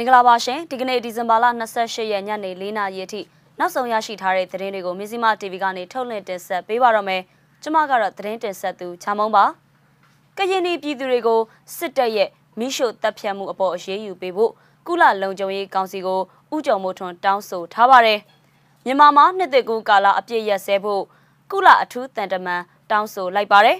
င်္ဂလာပါရှင်ဒီကနေ့ဒီဇင်ဘာလ28ရက်ညနေ4နာရီအထိနောက်ဆုံးရရှိထားတဲ့သတင်းတွေကိုမြစည်းမ TV ကနေထုတ်လွှင့်တင်ဆက်ပေးပါတော့မယ်ကျွန်မကတော့သတင်းတင်ဆက်သူချာမုံပါကရင်ပြည်သူတွေကိုစစ်တပ်ရဲ့မိရှုတပ်ဖြတ်မှုအပေါ်အရေးယူပေးဖို့ကုလလုံခြုံရေးကောင်စီကိုဥကြုံမိုးထွန်းတောင်းဆိုထားပါတယ်မြန်မာမှာနှစ်သက်ကူကာလအပြည့်ရက်စဲဖို့ကုလအထူးတန်တမန်တောင်းဆိုလိုက်ပါတယ်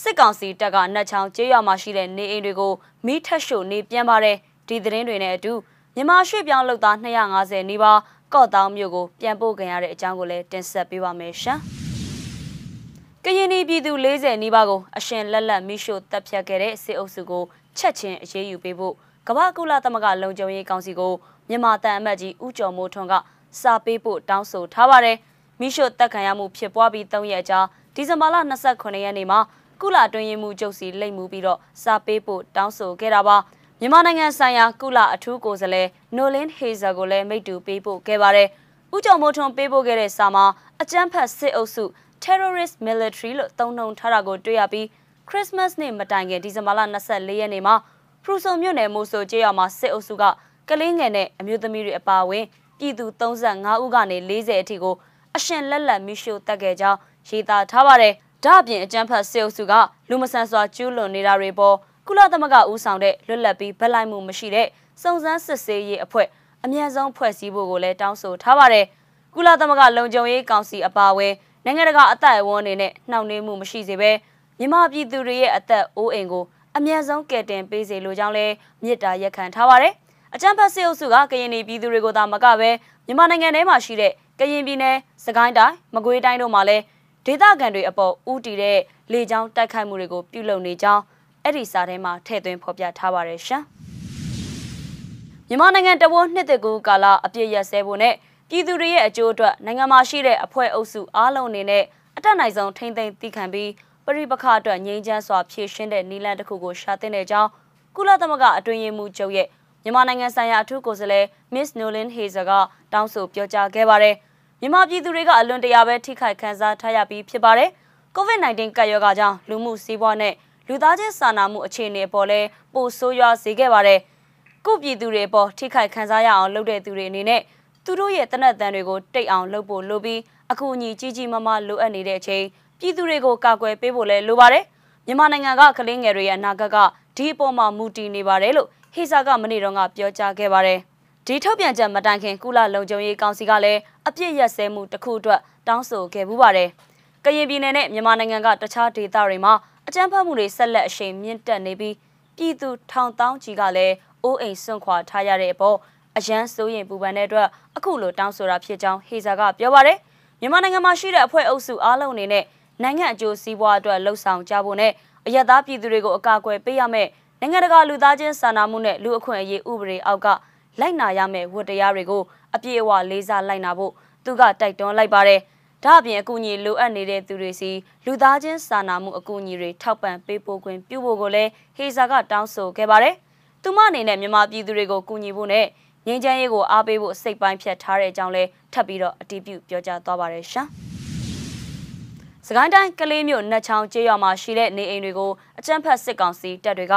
စစ်ကောင်စီတပ်ကနှက်ချောင်းကျေးရွာမှာရှိတဲ့နေအိမ်တွေကိုမိထက်ရှို့နေပြန်ပါတယ် ဒီသတင်းတွေနဲ့အတူမြန်မာရွှေ့ပြောင်းလုပ်သား250နီးပါးကော့တောင်းမြို့ကိုပြန်ပို့ခံရတဲ့အကြောင်းကိုလည်းတင်ဆက်ပေးပါမယ်ရှင်။ကရင်ပြည်သူ40နီးပါးကိုအရှင်လက်လက်မိရှို့တပ်ဖြတ်ခဲ့တဲ့စစ်အုပ်စုကိုချက်ချင်းအရေးယူပေးဖို့ကမ္ဘာကုလသမဂ္ဂလုံခြုံရေးကောင်စီကိုမြန်မာတန်အမတ်ကြီးဦးကျော်မိုးထွန်းကစာပေးဖို့တောင်းဆိုထားပါတယ်။မိရှို့တပ်ခံရမှုဖြစ်ပွားပြီး3ရက်ကြာဒီဇင်ဘာလ29ရက်နေ့မှာကုလအတွင်းရေးမှူးချုပ်စီလိမ့်မှုပြီးတော့စာပေးဖို့တောင်းဆိုခဲ့တာပါ မြန်မာနိုင်ငံဆိုင်ရာကုလအထူးကိုယ်စားလှယ်နိုလင်းဟေဇာကိုလည်းမိတ္တူပေးဖို့ခဲ့ပါတယ်ဥကြုံမိုးထွန်းပေးဖို့ခဲ့တဲ့စာမှာအကြမ်းဖက်စစ်အုပ်စု terrorist military လို့သုံးနှုန်းထားတာကိုတွေ့ရပြီး Christmas နေ့မတိုင်ခင်ဒီဇင်ဘာလ24ရက်နေ့မှာဖရူဆိုမြို့နယ်မိုးဆိုကျေးရွာမှာစစ်အုပ်စုကကလေးငယ်နဲ့အမျိုးသမီးတွေအပါအဝင်ပြည်သူ35ဦးကနေ40အထိကိုအရှင်လက်လက်မိရှို့တက်ခဲ့ကြောင်းရေးသားထားပါတယ်။ဒါအပြင်အကြမ်းဖက်စစ်အုပ်စုကလူမဆန်စွာကျူးလွန်နေတာတွေပေါ် ကုလသမဂ္ဂဦးဆောင်တဲ့လွတ်လပ်ပြီးဗက်လိုက်မှုမရှိတဲ့စုံစမ်းစစ်ဆေးရေးအဖွဲ့အမြန်ဆုံးဖွဲ့စည်းဖို့ကိုလည်းတောင်းဆိုထားပါတယ်။ကုလသမဂ္ဂလုံခြုံရေးကောင်စီအပါအဝင်နိုင်ငံတကာအသက်အဝန်းအနေနဲ့နှောင့်နှေးမှုမရှိစေဘဲမြန်မာပြည်သူတွေရဲ့အသက်အိုးအိမ်ကိုအမြန်ဆုံးကယ်တင်ပေးစေလိုကြောင်းလည်းမြစ်တာရက်ခံထားပါတယ်။အကြမ်းဖက်စစ်အုပ်စုကကရင်ပြည်သူတွေကိုသာမကပဲမြန်မာနိုင်ငံထဲမှာရှိတဲ့ကရင်ပြည်နယ်၊စကိုင်းတိုင်း၊မကွေးတိုင်းတို့မှာလည်းဒေသခံတွေအပေါ်ဥတီတဲ့လေကြောင်းတိုက်ခိုက်မှုတွေကိုပြုလုပ်နေကြောင်း အဲ့ဒီစာထဲမှာထည့်သွင်းဖော်ပြထားပါတယ်ရှင်။မြန်မာနိုင်ငံတဝန်းနှစ်သက်ကူကာလအပြည့်ရက်စဲဖို့နဲ့ပြည်သူတွေရဲ့အကျိုးအတွက်နိုင်ငံမှာရှိတဲ့အဖွဲ့အုပ်စုအားလုံးအနေနဲ့အတက်နိုင်ဆုံးထိမ့်သိမ်းသိခံပြီးပရိပခအတွက်ငြိမ်းချမ်းစွာဖြည့်ရှင်းတဲ့နည်းလမ်းတစ်ခုကိုရှာတင်တဲ့အကြောင်းကုလသမဂ္ဂအတွင်းရေးမှူးချုပ်ရဲ့မြန်မာနိုင်ငံဆိုင်ရာအထူးကိုယ်စားလှယ် Miss Nolan Hazer ကတောင်းဆိုပြောကြားခဲ့ပါတယ်။မြန်မာပြည်သူတွေကအလွန်တရာပဲထိခိုက်ခံစားထားရပြီးဖြစ်ပါတယ်။ COVID-19 ကပ်ရောဂါကြောင့်လူမှုစီးပွားနဲ့ လူသားချင်းစာနာမှုအခြေအနေပေါ်လဲပိုဆိုးရွားစေခဲ့ပါတယ်။ကုပြည်သူတွေပေါ်ထိခိုက်ခံစားရအောင်လုပ်တဲ့သူတွေအနေနဲ့သူတို့ရဲ့တနက်တန်တွေကိုတိတ်အောင်လုပ်ဖို့လိုပြီးအခုအညီကြီးကြီးမားမားလိုအပ်နေတဲ့အချိန်ပြည်သူတွေကိုကာကွယ်ပေးဖို့လဲလိုပါတယ်။မြန်မာနိုင်ငံကကလေးငယ်တွေရဲ့အနာဂတ်ကဒီအပေါ်မှာမူတည်နေပါတယ်လို့ဟေစာကမနေ့တုန်းကပြောကြားခဲ့ပါတယ်။ဒီထုတ်ပြန်ချက်မတိုင်ခင်ကုလလုံခြုံရေးကောင်စီကလည်းအပြစ်ရက်စဲမှုတစ်ခုအတွက်တောင်းဆိုခဲ့ပူးပါတယ်။ကရင်ပြည်နယ်နဲ့မြန်မာနိုင်ငံကတခြားဒေသတွေမှာ အကြမ်းဖက်မှုတွေဆက်လက်အရှိန်မြင့်တက်နေပြီးပြည်သူထောင်တောင်းကြီးကလည်းအိုးအိမ်စွန့်ခွာထားရတဲ့အပေါ်အရန်စိုးရင်ပူပန်တဲ့အတွက်အခုလိုတောင်းဆိုတာဖြစ်ကြောင်းဟေဇာကပြောပါတယ်။မြန်မာနိုင်ငံမှာရှိတဲ့အဖွဲ့အုပ်စုအားလုံးအနေနဲ့နိုင်ငံအကျိုးစီးပွားအတွက်လှုံ့ဆော်ကြဖို့နဲ့အယက်သားပြည်သူတွေကိုအကာအကွယ်ပေးရမယ်။နိုင်ငံတကာလူသားချင်းစာနာမှုနဲ့လူအခွင့်အရေးဥပဒေအောက်ကလိုက်နာရမယ့်ဝတ္တရားတွေကိုအပြည့်အဝလေးစားလိုက်နာဖို့သူကတိုက်တွန်းလိုက်ပါတယ်။ ဒါ့အပြင်အကူအညီလိုအပ်နေတဲ့သူတွေစီလူသားချင်းစာနာမှုအကူအညီတွေထောက်ပံ့ပေးပို့ခွင့်ပြုဖို့ကိုလည်းဟေဇာကတောင်းဆိုခဲ့ပါတယ်။သူမအနေနဲ့မြန်မာပြည်သူတွေကိုကူညီဖို့နဲ့ငြိမ်းချမ်းရေးကိုအားပေးဖို့စိတ်ပိုင်းဖြတ်ထားတဲ့အကြောင်းလည်းထပ်ပြီးတော့အတည်ပြုပြောကြားသွားပါတယ်ရှင်။စကိုင်းတိုင်းကလေးမြို့နှက်ချောင်းကျေးရွာမှာရှိတဲ့နေအိမ်တွေကိုအကြမ်းဖက်စစ်ကောင်စီတပ်တွေက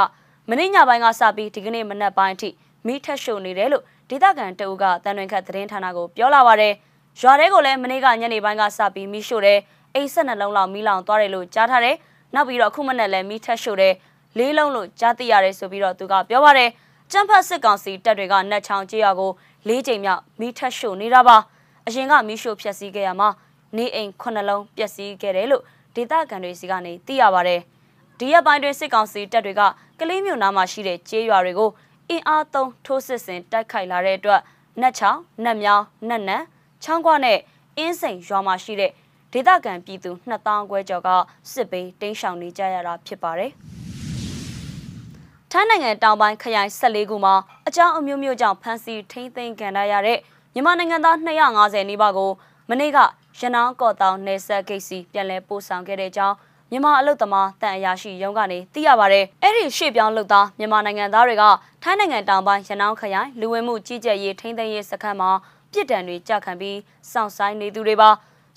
မင်းညပိုင်းကစပြီးဒီကနေ့မနက်ပိုင်းအထိမိထက်ရှို့နေတယ်လို့ဒေသခံတအုပ်ကတန်တွင်ခတ်သတင်းဌာနကိုပြောလာပါတယ်။ ရွာထဲကိုလည်းမနေ့ကညနေပိုင်းကစပြီးမိရှို့တယ်။အိမ်ဆက်နှလုံးလောက်မိလောင်သွားတယ်လို့ကြားထားတယ်။နောက်ပြီးတော့ခုမနဲ့လည်းမိထက်ရှို့တယ်။လေးလုံးလို့ကြားသိရတယ်ဆိုပြီးတော့သူကပြောပါတယ်။ကျန်းဖတ်စစ်ကောင်စီတပ်တွေကနတ်ချောင်းကျေးရွာကိုလေးချိန်မြောက်မိထက်ရှို့နေတာပါ။အရင်ကမိရှို့ဖျက်ဆီးခဲ့ရမှာနေအိမ်ခုနှလုံးပျက်စီးခဲ့တယ်လို့ဒေသခံတွေစီကနေသိရပါတယ်။ဒီရက်ပိုင်းတွင်စစ်ကောင်စီတပ်တွေကကလေးမြို့နားမှာရှိတဲ့ကျေးရွာတွေကိုအင်အားသုံးထိုးစစ်ဆင်တိုက်ခိုက်လာတဲ့အတွက်နတ်ချောင်းနတ်မြောင်းနတ်နန် ချောင်းကွနဲ့အင်းစိန်ရွာမှာရှိတဲ့ဒေသခံပြည်သူ2000ခွဲကျော်ကစစ်ပေးတင်းရှောင်နေကြရတာဖြစ်ပါတယ်။ထိုင်းနိုင်ငံတောင်ပိုင်းခရိုင်14ခုမှာအကြောင်းအမျိုးမျိုးကြောင့်ဖမ်းဆီးထိန်းသိမ်းခံရတဲ့မြန်မာနိုင်ငံသား250နီးပါးကိုမနေ့ကရနောင်းကော့တောင်နယ်ဆက်ဂိတ်စီပြန်လည်ပို့ဆောင်ခဲ့တဲ့အကြောင်းမြန်မာအလုပ်သမားတန်အရာရှိရုံးကနေသိရပါဗျ။အဲ့ဒီရှေ့ပြောင်းလုပ်သားမြန်မာနိုင်ငံသားတွေကထိုင်းနိုင်ငံတောင်ပိုင်းရနောင်းခရိုင်လူဝင်မှုကြီးကြပ်ရေးထိန်းသိမ်းရေးစခန်းမှာ ပြစ်ဒဏ်တွေကြခံပြီးစောင့်ဆိုင်နေသူတွေပါ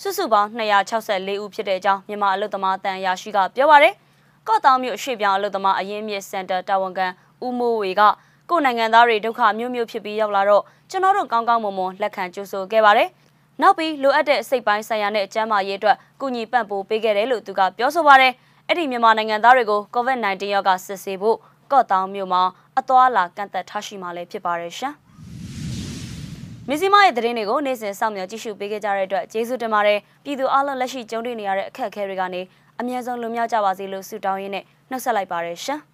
စုစုပေါင်း264ဦးဖြစ်တဲ့အကြောင်းမြန်မာအလုပ်သမားတန်အရာရှိကပြောပါဗျ။ကော့တောင်မြို့ရှေ့ပြောင်းအလုပ်သမားအရင်းမြစ်စင်တာတာဝန်ခံဦးမိုးဝေကကိုယ်နိုင်ငံသားတွေဒုက္ခမျိုးမျိုးဖြစ်ပြီးရောက်လာတော့ကျွန်တော်တို့ကောင်းကောင်းမွန်မွန်လက်ခံကြိုဆိုခဲ့ပါတယ်။နောက်ပြီးလိုအပ်တဲ့စိတ်ပိုင်းဆိုင်ရာနဲ့အကျန်းမာရေးအတွက်ကုညီပံ့ပိုးပေးခဲ့တယ်လို့သူကပြောဆိုပါတယ်။အဲ့ဒီမြန်မာနိုင်ငံသားတွေကို COVID-19 ရောဂါစစ်ဆေးဖို့ကော့တောင်မြို့မှာအသွားလာကန့်သက်ထားရှိမှလည်းဖြစ်ပါတယ်ရှင်။ မီဇီမရဲ့သတင်းတွေကိုနေ့စဉ်စောင့်မျှော်ကြည့်ရှုပေးခဲ့ကြတဲ့အတွက်ကျေးဇူးတင်ပါတယ်။ပြည်သူအလုံးလက်ရှိကြုံတွေ့နေရတဲ့အခက်အခဲတွေကနေအမြဲဆုံးလွန်မြောက်ကြပါစေလို့ဆုတောင်းရင်းနဲ့နှုတ်ဆက်လိုက်ပါတယ်ရှင်။